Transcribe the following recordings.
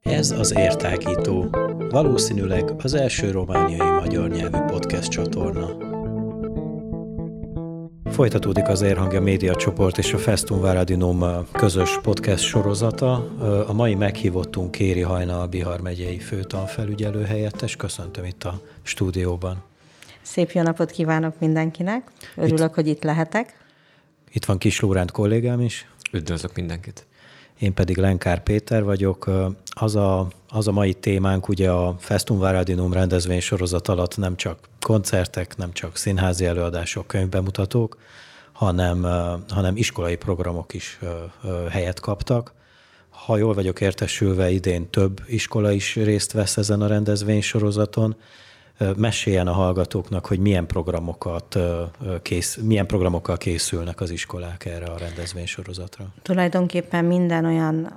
Ez az Értágító, valószínűleg az első romániai magyar nyelvű podcast csatorna. Folytatódik az Érhangja Média csoport és a Festum Varadinom közös podcast sorozata. A mai meghívottunk Kéri Hajna, a Bihar megyei főtanfelügyelő helyettes. Köszöntöm itt a stúdióban. Szép jó napot kívánok mindenkinek. Örülök, itt, hogy itt lehetek. Itt van Kis Lóránt kollégám is. Üdvözlök mindenkit. Én pedig Lenkár Péter vagyok. Az a, az a mai témánk ugye a Festum Varadinum rendezvény sorozat alatt nem csak koncertek, nem csak színházi előadások, könyvbemutatók, hanem, hanem iskolai programok is helyet kaptak. Ha jól vagyok értesülve, idén több iskola is részt vesz ezen a rendezvény sorozaton meséljen a hallgatóknak, hogy milyen programokat kész, milyen programokkal készülnek az iskolák erre a rendezvénysorozatra. Tulajdonképpen minden olyan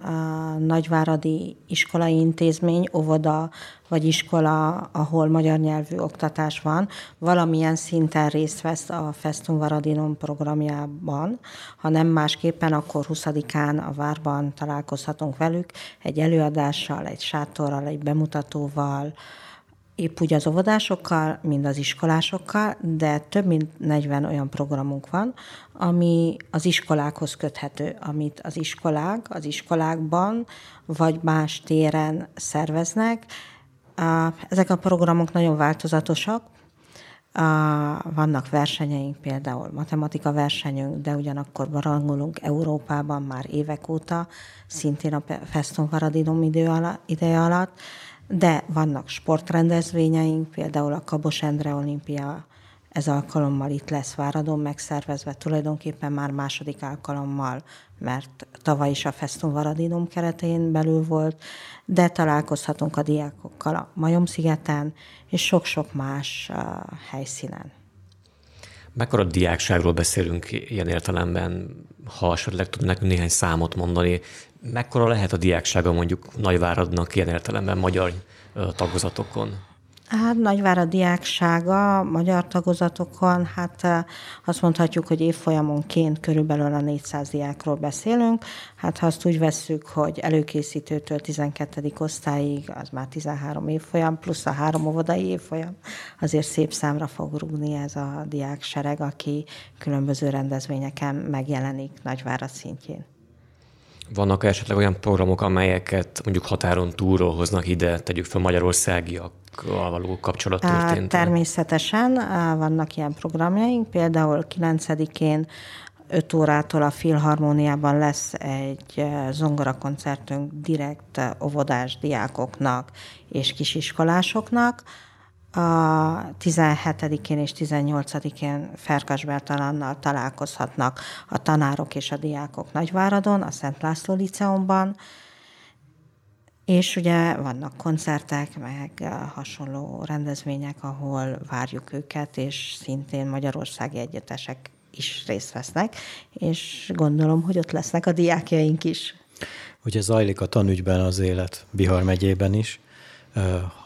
nagyváradi iskolai intézmény, óvoda vagy iskola, ahol magyar nyelvű oktatás van, valamilyen szinten részt vesz a Festum Varadinom programjában. Ha nem másképpen, akkor 20-án a várban találkozhatunk velük egy előadással, egy sátorral, egy bemutatóval, épp úgy az óvodásokkal, mind az iskolásokkal, de több mint 40 olyan programunk van, ami az iskolákhoz köthető, amit az iskolák, az iskolákban vagy más téren szerveznek. Ezek a programok nagyon változatosak, vannak versenyeink, például matematika versenyünk, de ugyanakkor barangolunk Európában már évek óta, szintén a Feston Paradinum ideje alatt de vannak sportrendezvényeink, például a Kabos Endre olimpia ez alkalommal itt lesz Váradon megszervezve, tulajdonképpen már második alkalommal, mert tavaly is a Festum Varadinum keretén belül volt, de találkozhatunk a diákokkal a Majom-szigeten és sok-sok más uh, helyszínen. Mekkora diákságról beszélünk ilyen értelemben, ha esetleg tud nekünk néhány számot mondani, mekkora lehet a diáksága mondjuk Nagyváradnak ilyen értelemben magyar tagozatokon? Hát Nagyvárad diáksága magyar tagozatokon, hát azt mondhatjuk, hogy évfolyamonként körülbelül a 400 diákról beszélünk. Hát ha azt úgy vesszük, hogy előkészítőtől 12. osztályig, az már 13 évfolyam, plusz a három óvodai évfolyam, azért szép számra fog rúgni ez a diáksereg, aki különböző rendezvényeken megjelenik Nagyvárad szintjén. Vannak esetleg olyan programok, amelyeket mondjuk határon túlról hoznak ide, tegyük fel magyarországiakkal való kapcsolat történt? Természetesen vannak ilyen programjaink, például 9-én 5 órától a Filharmóniában lesz egy zongorakoncertünk direkt óvodás diákoknak és kisiskolásoknak, a 17-én és 18-én Ferkas találkozhatnak a tanárok és a diákok Nagyváradon, a Szent László Liceumban, és ugye vannak koncertek, meg hasonló rendezvények, ahol várjuk őket, és szintén magyarországi egyetesek is részt vesznek, és gondolom, hogy ott lesznek a diákjaink is. Ugye zajlik a tanügyben az élet Bihar megyében is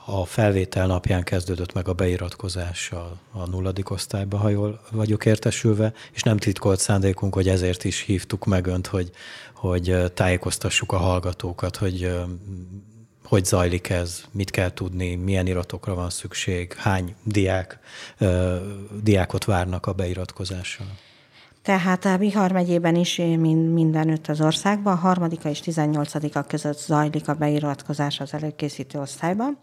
a felvétel napján kezdődött meg a beiratkozás a, a nulladik osztályba, ha jól vagyok értesülve, és nem titkolt szándékunk, hogy ezért is hívtuk meg önt, hogy, hogy tájékoztassuk a hallgatókat, hogy hogy zajlik ez, mit kell tudni, milyen iratokra van szükség, hány diák, diákot várnak a beiratkozással. Tehát a Bihar megyében is mindenütt az országban, a harmadika és tizennyolcadika között zajlik a beiratkozás az előkészítő osztályban.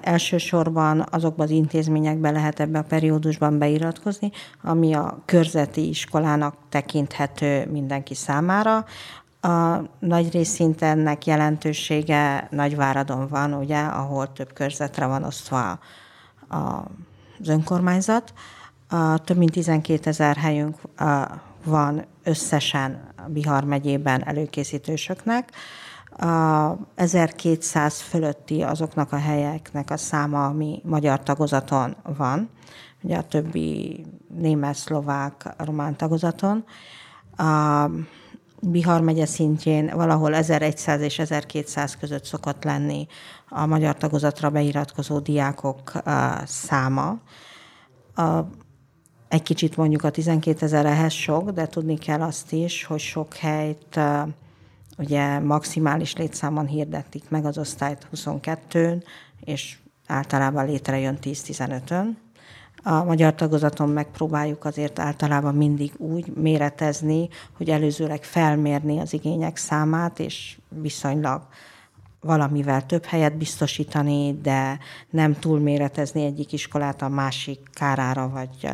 Elsősorban azokban az intézményekben lehet ebbe a periódusban beiratkozni, ami a körzeti iskolának tekinthető mindenki számára. A nagy részint ennek jelentősége Nagyváradon van, ugye, ahol több körzetre van osztva az önkormányzat. A több mint 12 ezer helyünk van összesen Bihar megyében előkészítősöknek. A 1200 fölötti azoknak a helyeknek a száma, ami magyar tagozaton van, ugye a többi német, szlovák, román tagozaton. A Bihar megye szintjén valahol 1100 és 1200 között szokott lenni a magyar tagozatra beiratkozó diákok száma. A Egy kicsit mondjuk a 12 ezer ehhez sok, de tudni kell azt is, hogy sok helyt ugye maximális létszámon hirdetik meg az osztályt 22-n, és általában létrejön 10-15-ön. A magyar tagozaton megpróbáljuk azért általában mindig úgy méretezni, hogy előzőleg felmérni az igények számát, és viszonylag valamivel több helyet biztosítani, de nem túlméretezni egyik iskolát a másik kárára, vagy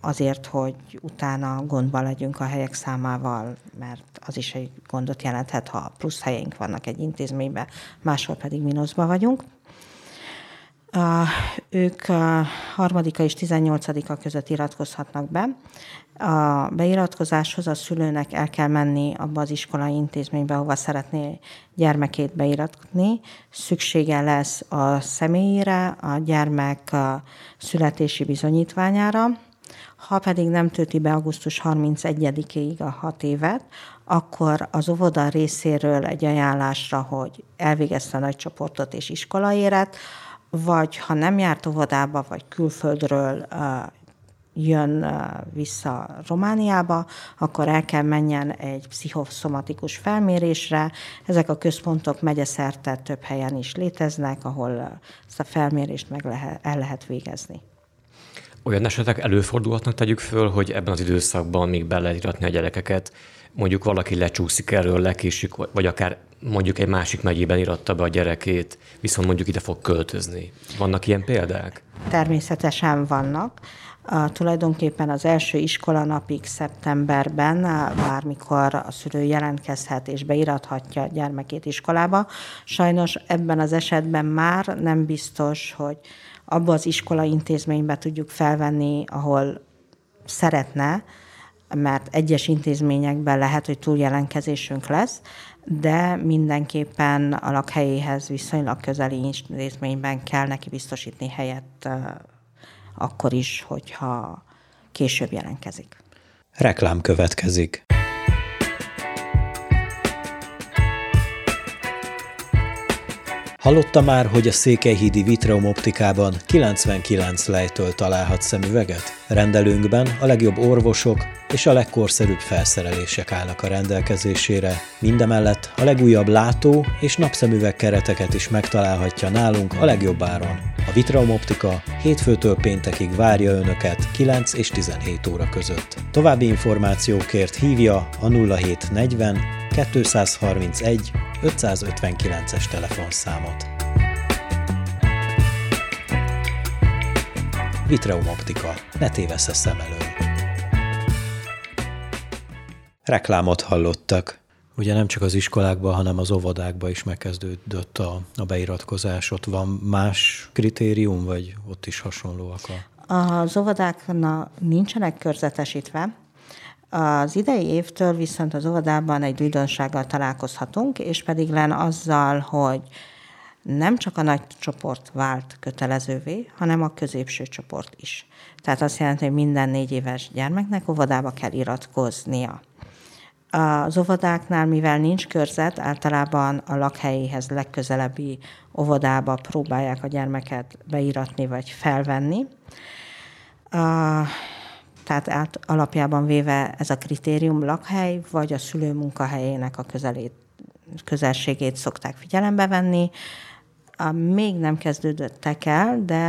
azért, hogy utána gondba legyünk a helyek számával, mert az is egy gondot jelenthet, ha plusz helyeink vannak egy intézményben, máshol pedig mínuszba vagyunk. Uh, ők a harmadika és tizennyolcadika között iratkozhatnak be. A beiratkozáshoz a szülőnek el kell menni abba az iskolai intézménybe, ahova szeretné gyermekét beiratni. Szüksége lesz a személyére, a gyermek a születési bizonyítványára. Ha pedig nem tölti be augusztus 31-ig a hat évet, akkor az óvoda részéről egy ajánlásra, hogy elvégezte a nagy csoportot és iskolaéret, vagy ha nem járt óvodába, vagy külföldről jön vissza Romániába, akkor el kell menjen egy pszichoszomatikus felmérésre. Ezek a központok megyeszerte több helyen is léteznek, ahol ezt a felmérést meg lehet, el lehet végezni. Olyan esetek előfordulhatnak, tegyük föl, hogy ebben az időszakban még be a gyerekeket, mondjuk valaki lecsúszik erről, lekésik, vagy akár mondjuk egy másik megyében iratta be a gyerekét, viszont mondjuk ide fog költözni. Vannak ilyen példák? Természetesen vannak. A, tulajdonképpen az első iskolanapig szeptemberben bármikor a szülő jelentkezhet és beirathatja a gyermekét iskolába. Sajnos ebben az esetben már nem biztos, hogy abba az iskola intézménybe tudjuk felvenni, ahol szeretne, mert egyes intézményekben lehet, hogy túljelenkezésünk lesz, de mindenképpen a lakhelyéhez viszonylag közeli intézményben kell neki biztosítani helyet akkor is, hogyha később jelentkezik. Reklám következik. Hallotta már, hogy a Székelyhídi Vitreum optikában 99 lejtől találhat szemüveget? Rendelőnkben a legjobb orvosok és a legkorszerűbb felszerelések állnak a rendelkezésére. Mindemellett a legújabb látó és napszemüveg kereteket is megtalálhatja nálunk a legjobb áron. A Vitreum Optika hétfőtől péntekig várja Önöket 9 és 17 óra között. További információkért hívja a 0740 231 559-es telefonszámot. Vitreum Optika. Ne tévessz a szem elől. Reklámot hallottak. Ugye nem csak az iskolákban, hanem az óvodákban is megkezdődött a, a beiratkozás. Ott van más kritérium, vagy ott is hasonlóak a... Az óvodáknak nincsenek körzetesítve, az idei évtől viszont az óvodában egy újdonsággal találkozhatunk, és pedig len azzal, hogy nem csak a nagy csoport vált kötelezővé, hanem a középső csoport is. Tehát azt jelenti, hogy minden négy éves gyermeknek óvodába kell iratkoznia. Az óvodáknál, mivel nincs körzet, általában a lakhelyéhez legközelebbi óvodába próbálják a gyermeket beiratni vagy felvenni. Tehát át, alapjában véve ez a kritérium lakhely, vagy a szülő munkahelyének a közelét, közelségét szokták figyelembe venni. A, még nem kezdődöttek el, de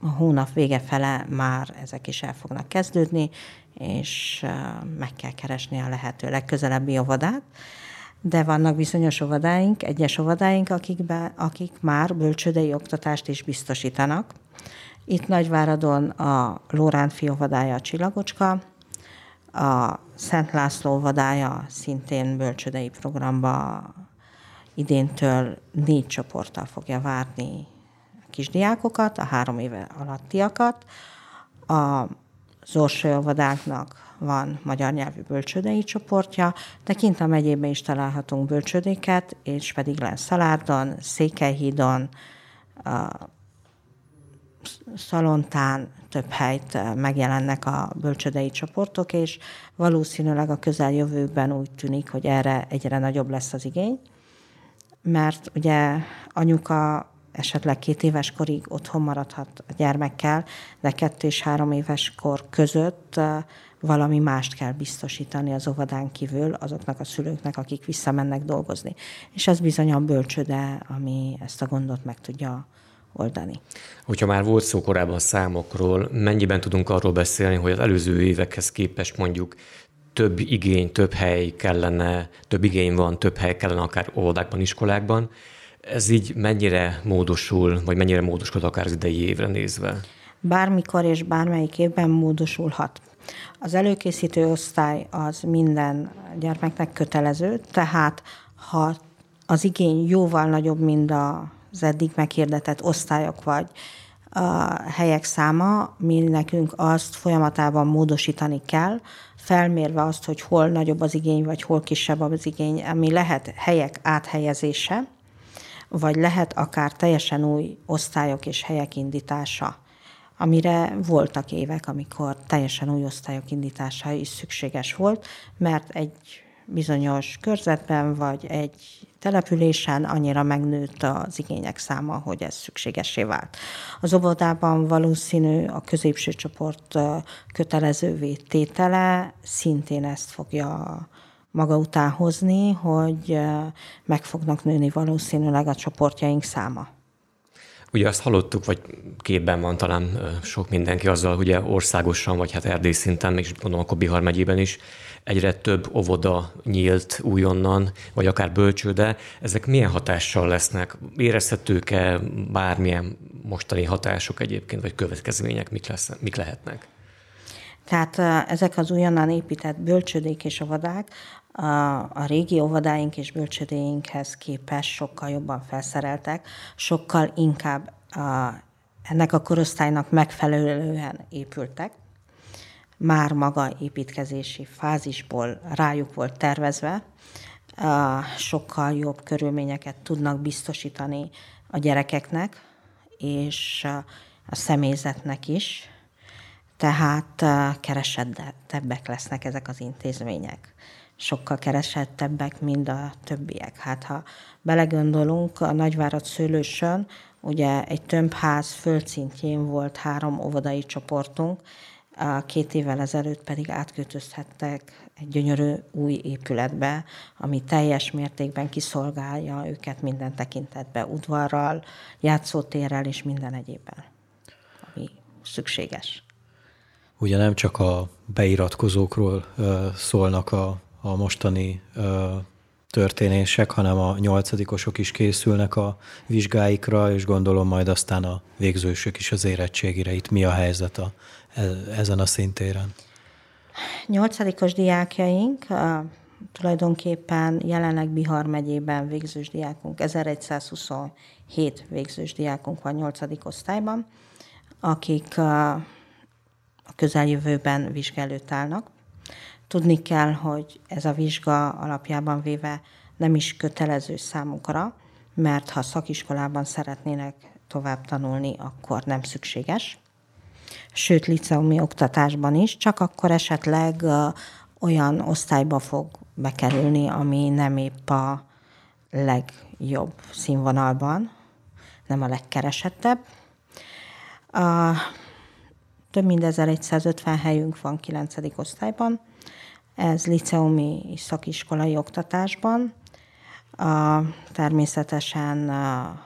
a hónap vége fele már ezek is el fognak kezdődni, és meg kell keresni a lehető legközelebbi óvodát. De vannak bizonyos óvodáink, egyes óvodáink, akikbe, akik már bölcsődei oktatást is biztosítanak. Itt Nagyváradon a Lóránt fióvadája a Csillagocska, a Szent László vadája szintén bölcsödei programba idéntől négy csoporttal fogja várni a kisdiákokat, a három éve alattiakat. A Orsolyóvadáknak van magyar nyelvű bölcsődei csoportja, de kint a megyében is találhatunk bölcsődéket, és pedig lesz Szalárdon, Székelyhídon, Szalontán több helyt eh, megjelennek a bölcsödei csoportok, és valószínűleg a közeljövőben úgy tűnik, hogy erre egyre nagyobb lesz az igény, mert ugye anyuka esetleg két éves korig otthon maradhat a gyermekkel, de kettő és három éves kor között valami mást kell biztosítani az óvodán kívül azoknak a szülőknek, akik visszamennek dolgozni. És ez bizony a bölcsöde, ami ezt a gondot meg tudja oldani. Hogyha már volt szó korábban a számokról, mennyiben tudunk arról beszélni, hogy az előző évekhez képest mondjuk több igény, több hely kellene, több igény van, több hely kellene akár óvodákban, iskolákban. Ez így mennyire módosul, vagy mennyire módosod akár az idei évre nézve? Bármikor és bármelyik évben módosulhat. Az előkészítő osztály az minden gyermeknek kötelező, tehát ha az igény jóval nagyobb, mint az eddig meghirdetett osztályok vagy a helyek száma, mi nekünk azt folyamatában módosítani kell, felmérve azt, hogy hol nagyobb az igény, vagy hol kisebb az igény, ami lehet helyek áthelyezése, vagy lehet akár teljesen új osztályok és helyek indítása, amire voltak évek, amikor teljesen új osztályok indítása is szükséges volt, mert egy bizonyos körzetben, vagy egy településen annyira megnőtt az igények száma, hogy ez szükségesé vált. Az óvodában valószínű a középső csoport kötelezővé tétele szintén ezt fogja maga után hozni, hogy meg fognak nőni valószínűleg a csoportjaink száma. Ugye azt hallottuk, vagy képben van talán sok mindenki azzal, ugye országosan, vagy hát Erdély szinten, és gondolom akkor Bihar megyében is, egyre több óvoda nyílt újonnan, vagy akár bölcsőde. Ezek milyen hatással lesznek? Érezhetők-e bármilyen mostani hatások egyébként, vagy következmények mik, lesz, mik lehetnek? Tehát ezek az újonnan épített bölcsödék és óvodák a, a régi óvodáink és bölcsödéinkhez képest sokkal jobban felszereltek, sokkal inkább a, ennek a korosztálynak megfelelően épültek. Már maga építkezési fázisból rájuk volt tervezve, sokkal jobb körülményeket tudnak biztosítani a gyerekeknek és a személyzetnek is, tehát keresettebbek lesznek ezek az intézmények sokkal keresettebbek, mint a többiek. Hát ha belegondolunk, a Nagyvárad szőlősön ugye egy tömbház földszintjén volt három óvodai csoportunk, a két évvel ezelőtt pedig átköltözhettek egy gyönyörű új épületbe, ami teljes mértékben kiszolgálja őket minden tekintetben, udvarral, játszótérrel és minden egyébben, ami szükséges. Ugye nem csak a beiratkozókról szólnak a a mostani történések, hanem a nyolcadikosok is készülnek a vizsgáikra, és gondolom majd aztán a végzősök is az érettségire. Itt mi a helyzet a, e, ezen a szintéren? Nyolcadikos diákjaink a, tulajdonképpen jelenleg Bihar megyében végzős diákunk, 1127 végzős diákunk van nyolcadik osztályban, akik a, a közeljövőben vizsgálőt állnak. Tudni kell, hogy ez a vizsga alapjában véve nem is kötelező számukra, mert ha szakiskolában szeretnének tovább tanulni, akkor nem szükséges. Sőt, liceumi oktatásban is, csak akkor esetleg olyan osztályba fog bekerülni, ami nem épp a legjobb színvonalban, nem a legkeresettebb. Több mint 1150 helyünk van 9. osztályban, ez liceumi és szakiskolai oktatásban. A, természetesen a,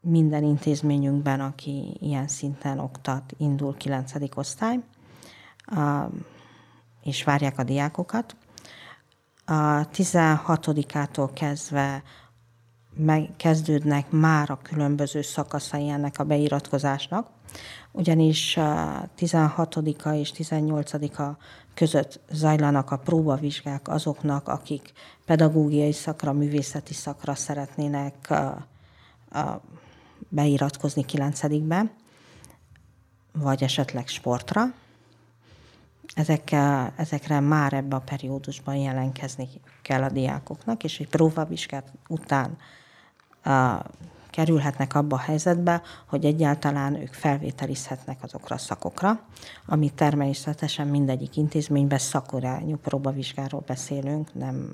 minden intézményünkben, aki ilyen szinten oktat, indul 9. osztály, a, és várják a diákokat. A 16-ától kezdve megkezdődnek már a különböző szakaszai ennek a beiratkozásnak, ugyanis a 16-a és 18-a között zajlanak a próbavizsgák azoknak, akik pedagógiai szakra, művészeti szakra szeretnének beiratkozni 9 vagy esetleg sportra. Ezekkel, ezekre már ebbe a periódusban jelenkezni kell a diákoknak, és egy próbavizsgát után kerülhetnek abba a helyzetbe, hogy egyáltalán ők felvételizhetnek azokra a szakokra, ami természetesen mindegyik intézményben szakorányú próbavizsgáról beszélünk, nem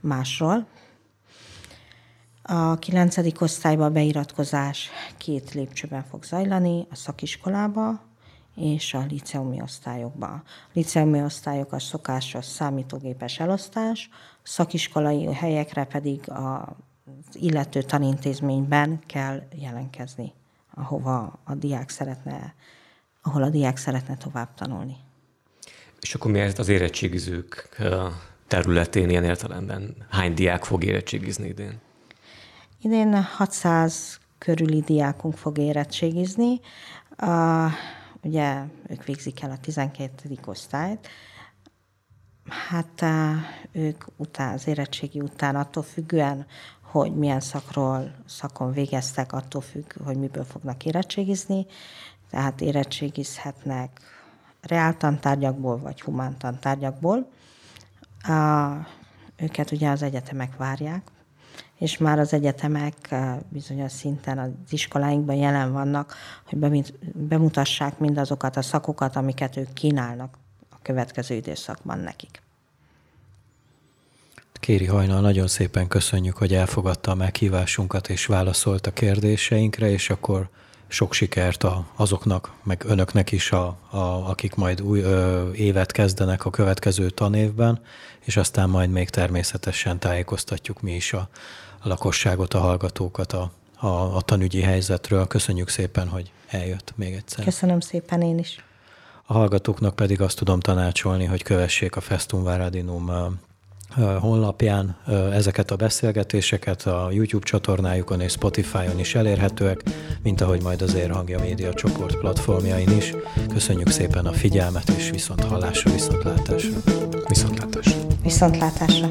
másról. A kilencedik osztályba beiratkozás két lépcsőben fog zajlani, a szakiskolába és a liceumi osztályokba. A liceumi osztályok a szokásos számítógépes elosztás, szakiskolai helyekre pedig a illető tanintézményben kell jelenkezni, ahova a diák szeretne, ahol a diák szeretne tovább tanulni. És akkor miért az érettségizők területén ilyen értelemben hány diák fog érettségizni idén? Idén 600 körüli diákunk fog érettségizni. Uh, ugye ők végzik el a 12. osztályt. Hát uh, ők után, az érettségi után attól függően, hogy milyen szakról, szakon végeztek, attól függ, hogy miből fognak érettségizni. Tehát érettségizhetnek reáltantárgyakból vagy humántantárgyakból. Uh, őket ugye az egyetemek várják, és már az egyetemek bizonyos szinten az iskoláinkban jelen vannak, hogy bemutassák mindazokat a szakokat, amiket ők kínálnak a következő időszakban nekik. Kéri Hajnal, nagyon szépen köszönjük, hogy elfogadta a meghívásunkat és válaszolt a kérdéseinkre, és akkor sok sikert a, azoknak, meg önöknek is, a, a, akik majd új ö, évet kezdenek a következő tanévben, és aztán majd még természetesen tájékoztatjuk mi is a, a lakosságot, a hallgatókat a, a, a tanügyi helyzetről. Köszönjük szépen, hogy eljött még egyszer. Köszönöm szépen én is. A hallgatóknak pedig azt tudom tanácsolni, hogy kövessék a Festum Varadinum honlapján ezeket a beszélgetéseket a YouTube csatornájukon és Spotify-on is elérhetőek, mint ahogy majd az Érhangja Média csoport platformjain is. Köszönjük szépen a figyelmet, és viszont hallásra, viszontlátásra. Viszontlátásra. Viszontlátásra.